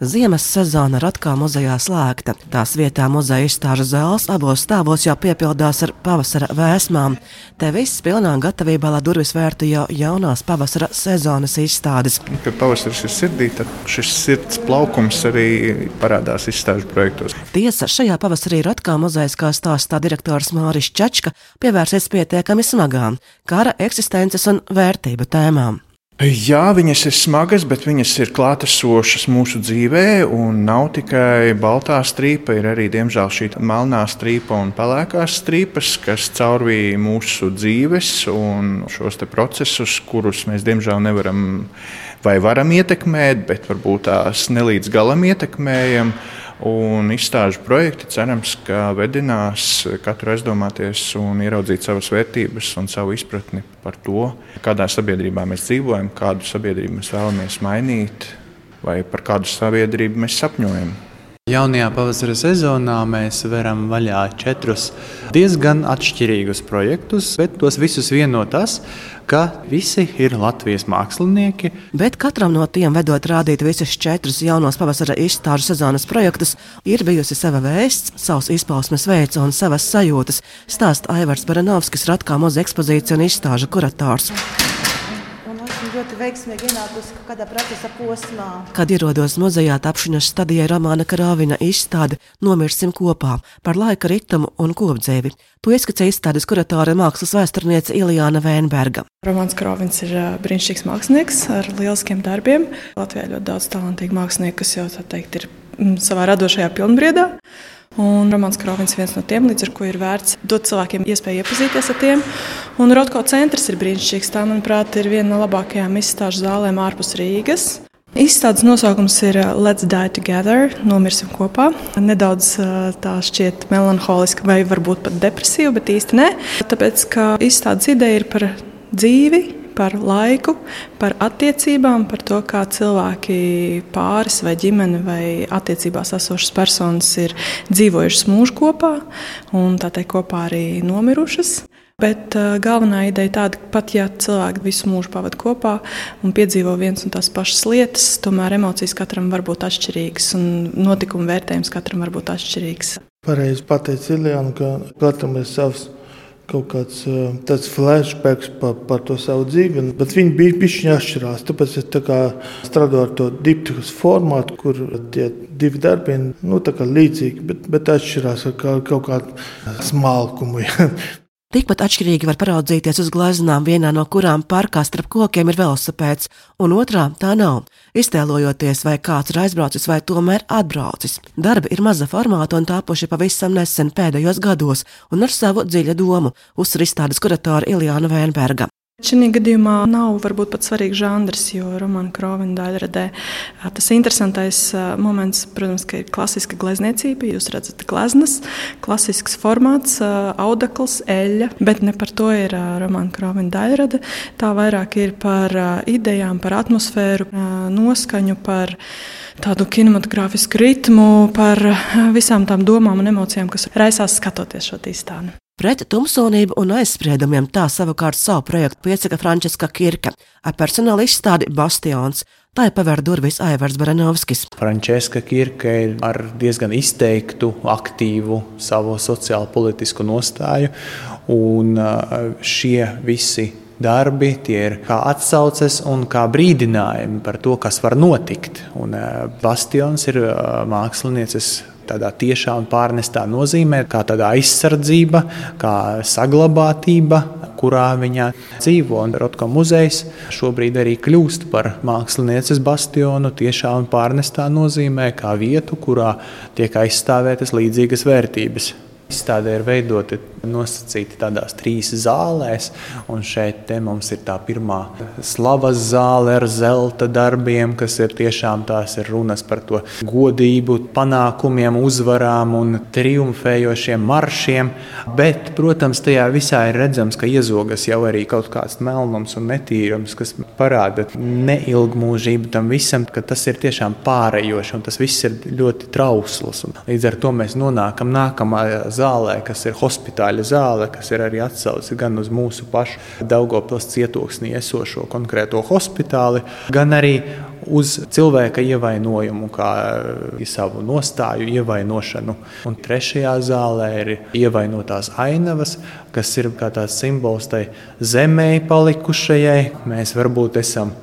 Ziemas sezona Ratkā muzejā slēgta. Tās vietā muzeja izstāžu zāles abos stāvos jau piepildās ar pavasara vēsmām. Te viss pilnā gatavībā, lai durvis vērtu jau jaunās pavasara sezonas izstādes. Kad pavasaris ir sirdī, tad šis sirds plaukums arī parādās izstāžu projektos. Tiesa, šajā pavasarī Ratkā muzejs, kā stāstā direktors Māris Čačka, pievērsies pietiekami smagām kara eksistences un vērtību tēmām. Jā, viņas ir smagas, bet viņas ir klātesošas mūsu dzīvē. Nav tikai baltā strīpa, ir arī, diemžēl, šī melnā strīpa un pelēkās strīpas, kas caurvīja mūsu dzīves un šos procesus, kurus mēs, diemžēl, nevaram vai varam ietekmēt, bet varbūt tās nelīdz galam ietekmējam. Un izstāžu projekti cerams, ka vedinās katru aizdomāties un ieraudzīt savas vērtības un savu izpratni par to, kādā sabiedrībā mēs dzīvojam, kādu sabiedrību mēs vēlamies mainīt vai par kādu sabiedrību mēs sapņojam. Jaunajā pavasara sezonā mēs veram vaļā četrus diezgan atšķirīgus projektus, bet tos visus vieno tas, ka visi ir Latvijas mākslinieki. Bet katram no tiem, vedot rādīt visus četrus jaunos pavasara izstāžu sezonas projektus, ir bijusi sava vēsts, savs izpausmes veids un savas sajūtas, stāsta Aivars Baranovskis, Ratkā muzeja ekspozīciju un izstāžu kurators veiksmīgi ienākusi kādā procesa posmā. Kad ierodos muzejā tapšanas stadijā Ramāna Karāvina izstāde Nomirsim kopā par laika ritmu un kopdzīvi. To ieskicē izstādes kuratore mākslas vēsturniece Ilijāna Vēnberga. Romāns Krovins ir brīnišķīgs mākslinieks ar lieliskiem darbiem. Latvijā ļoti daudz talantīgu mākslinieku, kas jau tā teikt ir savā radošajā pilnbriedā. Un Romanis Krovins viens no tiem, līdz ar ko ir vērts dot cilvēkiem iespēju iepazīties ar tiem. Un Rotko centrs ir brīnišķīgs. Tā, manuprāt, ir viena no labākajām izstāžu zālēm ārpus Rīgas. Izstādes nosaukums ir uh, Let's Die Together, nomirsim kopā. Nedaudz uh, tā šķiet melanholiska vai varbūt pat depresīva, bet īsti nē. Tāpēc, ka izstādes ideja ir par dzīvi, par laiku, par attiecībām, par to, kā cilvēki, pāris vai ģimene vai attiecībās esošas personas ir dzīvojušas mūžu kopā un tā teikt kopā arī nomirušas. Bet uh, galvenā ideja tāda, ka pat ja cilvēki visu mūžu pavadīja kopā un piedzīvo viens un tās pašas lietas, tomēr emocijas katram var būt atšķirīgas un notikuma vērtējums katram var būt atšķirīgs. Pareizi pateica Iljana, ka katram ir savs kaut kāds tāds flashbacks par, par to savu dzīvi, bet viņi bija pišķiņā atšķirās. Tāpēc es tā strādāju ar to diptikas formātu, kur tie divi darbi ir nu, līdzīgi, bet, bet atšķirās ar kaut kādu smalkumu. Tikpat atšķirīgi var paraudzīties uz gleznām, vienā no kurām parkā starp kokiem ir velosipēds, un otrā tā nav. Iztēlojoties, vai kāds ir aizbraucis vai tomēr atbraucis. Darbi ir maza formāta un tāpuši pavisam nesen pēdējos gados, un ar savu dziļu domu, uzsver izstādes kuratora Iljāna Vēnberga. Šī gadījumā nav varbūt pat svarīgs žanrs, jo romāna Krovina daļradē tas interesantais moments, protams, ka ir klasiska glezniecība. Jūs redzat, gleznas, klasisks formāts, audekls, eļļa, bet ne par to ir romāna Krovina daļrade. Tā vairāk ir par idejām, par atmosfēru, noskaņu, par tādu kinematogrāfisku ritmu, par visām tām domām un emocijām, kas raisās skatoties šo izstādi. Pret tumsonību un aizspriedumiem tā savukārt savu projektu piesaka Frančiska Kirka ar personāla izstādi Bastions. Tā ir pavēr durvis Aivars Baranovskis. Frančiska Kirka ir ar diezgan izteiktu, aktīvu savu sociālo politisku nostāju, un šie visi darbi, tie ir kā atsauces un kā brīdinājumi par to, kas var notikt. Un Bastions ir mākslinieces tādā tiešā un pārnestā nozīmē, kā tāda aizsardzība, kā saglabātība, kurā viņa dzīvo. Rotko muzejs šobrīd arī kļūst par mākslinieces bastionu tiešā un pārnestā nozīmē, kā vietu, kurā tiek aizstāvētas līdzīgas vērtības. Izstādē ir veidoti nosacīti tādās trīs zālēs, un šeit mums ir tā pirmā slavas zāle ar zelta darbiem, kas ir tiešām tās ir runas par to godību, panākumiem, uzvarām un triumfējošiem maršiem. Bet, protams, tajā visā ir redzams, ka iezogas jau arī kaut kāds melnums un netīrums, kas parāda neilgmūžību tam visam, ka tas ir tiešām pārējoši un tas viss ir ļoti trausls. Un līdz ar to mēs nonākam nākamajā zālē, kas ir hospitāļa zāle, kas ir arī atsauce gan uz mūsu pašu Daugopils cietoksnī esošo konkrēto hospitāli, gan arī uz cilvēka ievainojumu, kā savu nostāju ievainošanu. Un trešajā zālē ir ievainotās ainavas, kas ir kā tāds simbols tai zemē palikušajai. Mēs varbūt esam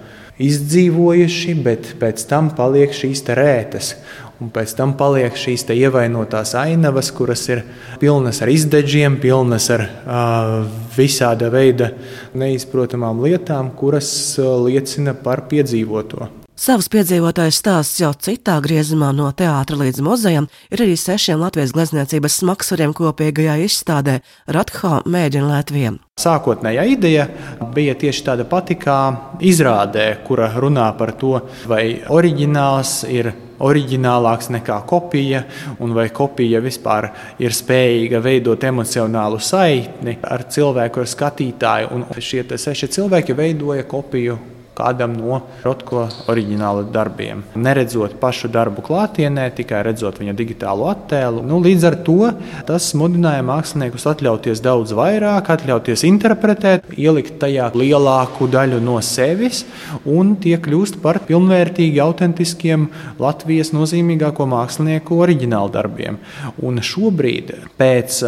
izdzīvojuši, bet pēc tam paliek šīs rētas. Un pēc tam paliek šīs ievainotās ainavas, kuras ir pilnas ar izdeģiem, pilnas ar uh, visāda veida neizprotamām lietām, kuras liecina par piedzīvoto. Savus piedzīvotājus stāsts jau citā griezumā no teātra līdz muzejam ir arī sešiem Latvijas glezniecības smagsvariem kopīgajā izstādē Ratho mēģina Latvijam. Sākotnējā ideja bija tieši tāda pati kā izrādē, kura runā par to, vai oriģināls ir oriģinālāks nekā kopija, un vai kopija vispār ir spējīga veidot emocionālu saikni ar cilvēku, ar skatītāju. Un šie seši cilvēki veidoja kopiju kādam no Rotko oriģināla darbiem. Neredzot pašu darbu klātienē, tikai redzot viņa digitālo attēlu. Nu, līdz ar to tas mudināja māksliniekus atļauties daudz vairāk, atļauties interpretēt, ielikt tajā lielāku daļu no sevis, un tie kļūst par pilnvērtīgi autentiskiem Latvijas nozīmīgāko mākslinieku oriģināla darbiem. Un šobrīd, pēc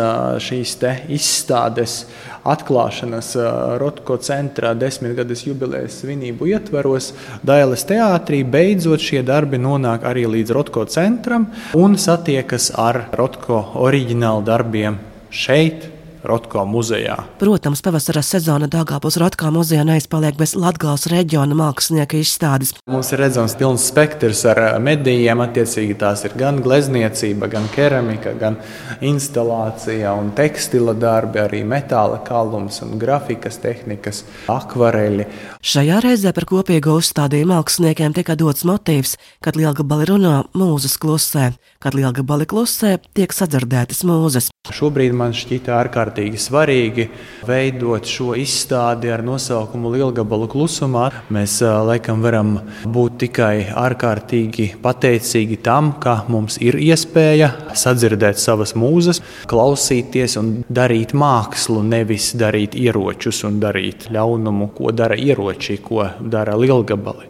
šīs izstādes atklāšanas Rotko centrā desmitgades jubilejas svinību ietvaros, Dailes teātrī beidzot šie darbi nonāk arī līdz Rotko centram un satiekas ar Rotko oriģinālu darbiem šeit, Rotko muzejā. Protams, pavasara sezona Dāngāpils Rotko muzejā neizpaliek bez Latgales reģiona mākslinieka izstādes. Mums ir redzams pilns spektrs ar medijiem, attiecīgi tās ir gan glezniecība, gan keramika, gan instalācija un tekstila darbi, arī metāla kalums un grafikas tehnikas, akvareļi. Šajā reizē par kopīgo uzstādījumu māksliniekiem tika dots motīvs, kad lielgabali runā mūzes klusē, kad lielgabali klusē tiek sadzirdētas mūzes. Šobrīd man šķita ārkārtīgi svarīgi veidot šo izstādi ar nosaukumu Lielgabalu klusumā. Mēs laikam varam būt tikai ārkārtīgi pateicīgi tam, ka mums ir iespēja sadzirdēt savas mūzes, klausīties un darīt mākslu, nevis darīt ieročus un darīt ļaunumu, ko dara ieroči, ko dara lielgabali.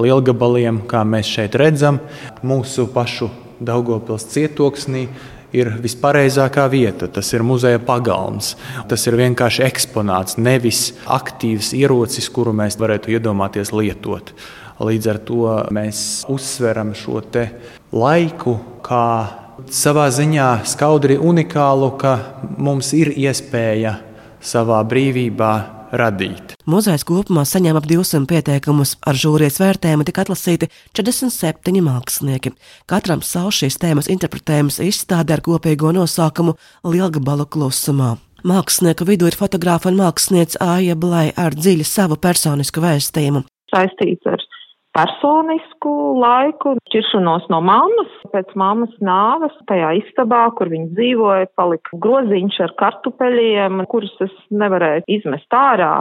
Lielgabaliem, kā mēs šeit redzam, mūsu pašu Daugopils cietoksnī ir vispareizākā vieta. Tas ir muzeja pagalms. Tas ir vienkārši eksponāts, nevis aktīvs ierocis, kuru mēs varētu iedomāties lietot. Līdz ar to mēs uzsveram šo laiku kā savā ziņā skaudri unikālu, ka mums ir iespēja savā brīvībā radīt. Muzejs kopumā saņēma ap 200 pieteikumus, ar žūrijas vērtējumu tika atlasīti 47 mākslinieki. Katram savu šīs tēmas interpretējums izstādē ar kopīgo nosaukumu Lielgabalu klusumā. Mākslinieku vidū ir fotogrāfa un mākslinieca Aija Blai ar dziļu savu personisku vēstījumu. Saistīts ar personisku laiku, šķiršanos no mammas. Pēc mammas nāves tajā istabā, kur viņa dzīvoja, palika groziņš ar kartupeļiem, kurus es nevarēju izmest ārā.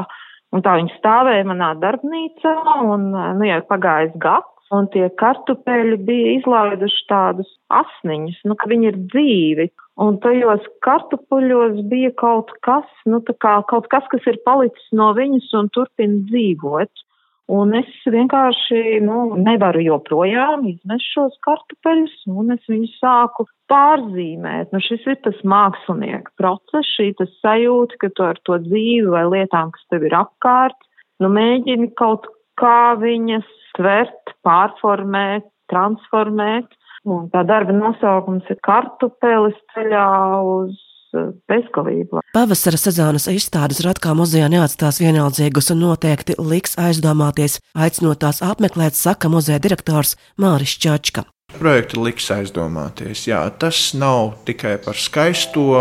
Un tā viņi stāvēja manā darbnīcā, un nu, jau pagājis gads, un tie kartupeļi bija izlaiduši tādus asniņus, nu, ka viņi ir dzīvi. Un tajos kartupeļos bija kaut kas, nu, kā kaut kas, kas ir palicis no viņas un turpina dzīvot. Un es vienkārši nu, nevaru joprojām izmest šos kartupeļus, un es viņus sāku pārzīmēt. Nu, šis ir tas mākslinieka process, šī sajūta, ka tu ar to dzīvi vai lietām, kas tev ir apkārt, nu, mēģini kaut kā viņas tvert, pārformēt, transformēt. Un tā darba nosaukums ir kartupelis ceļā uz bezgalību. Pavasara sezonas izstādes Ratkā muzejā neatstās vienaldzīgus un noteikti liks aizdomāties, aicinot tās apmeklēt, saka muzeja direktors Māris Čačka. Projekti liks aizdomāties. Jā, tas nav tikai par skaisto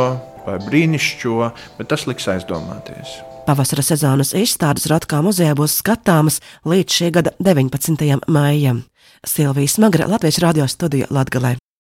vai brīnišķīgo, bet tas liks aizdomāties. Pavasara sezonas izstādes Ratkā muzejā būs skatāmas līdz šī gada 19. maijam. Silvijas Magra Latvijas radio studija Latgalē.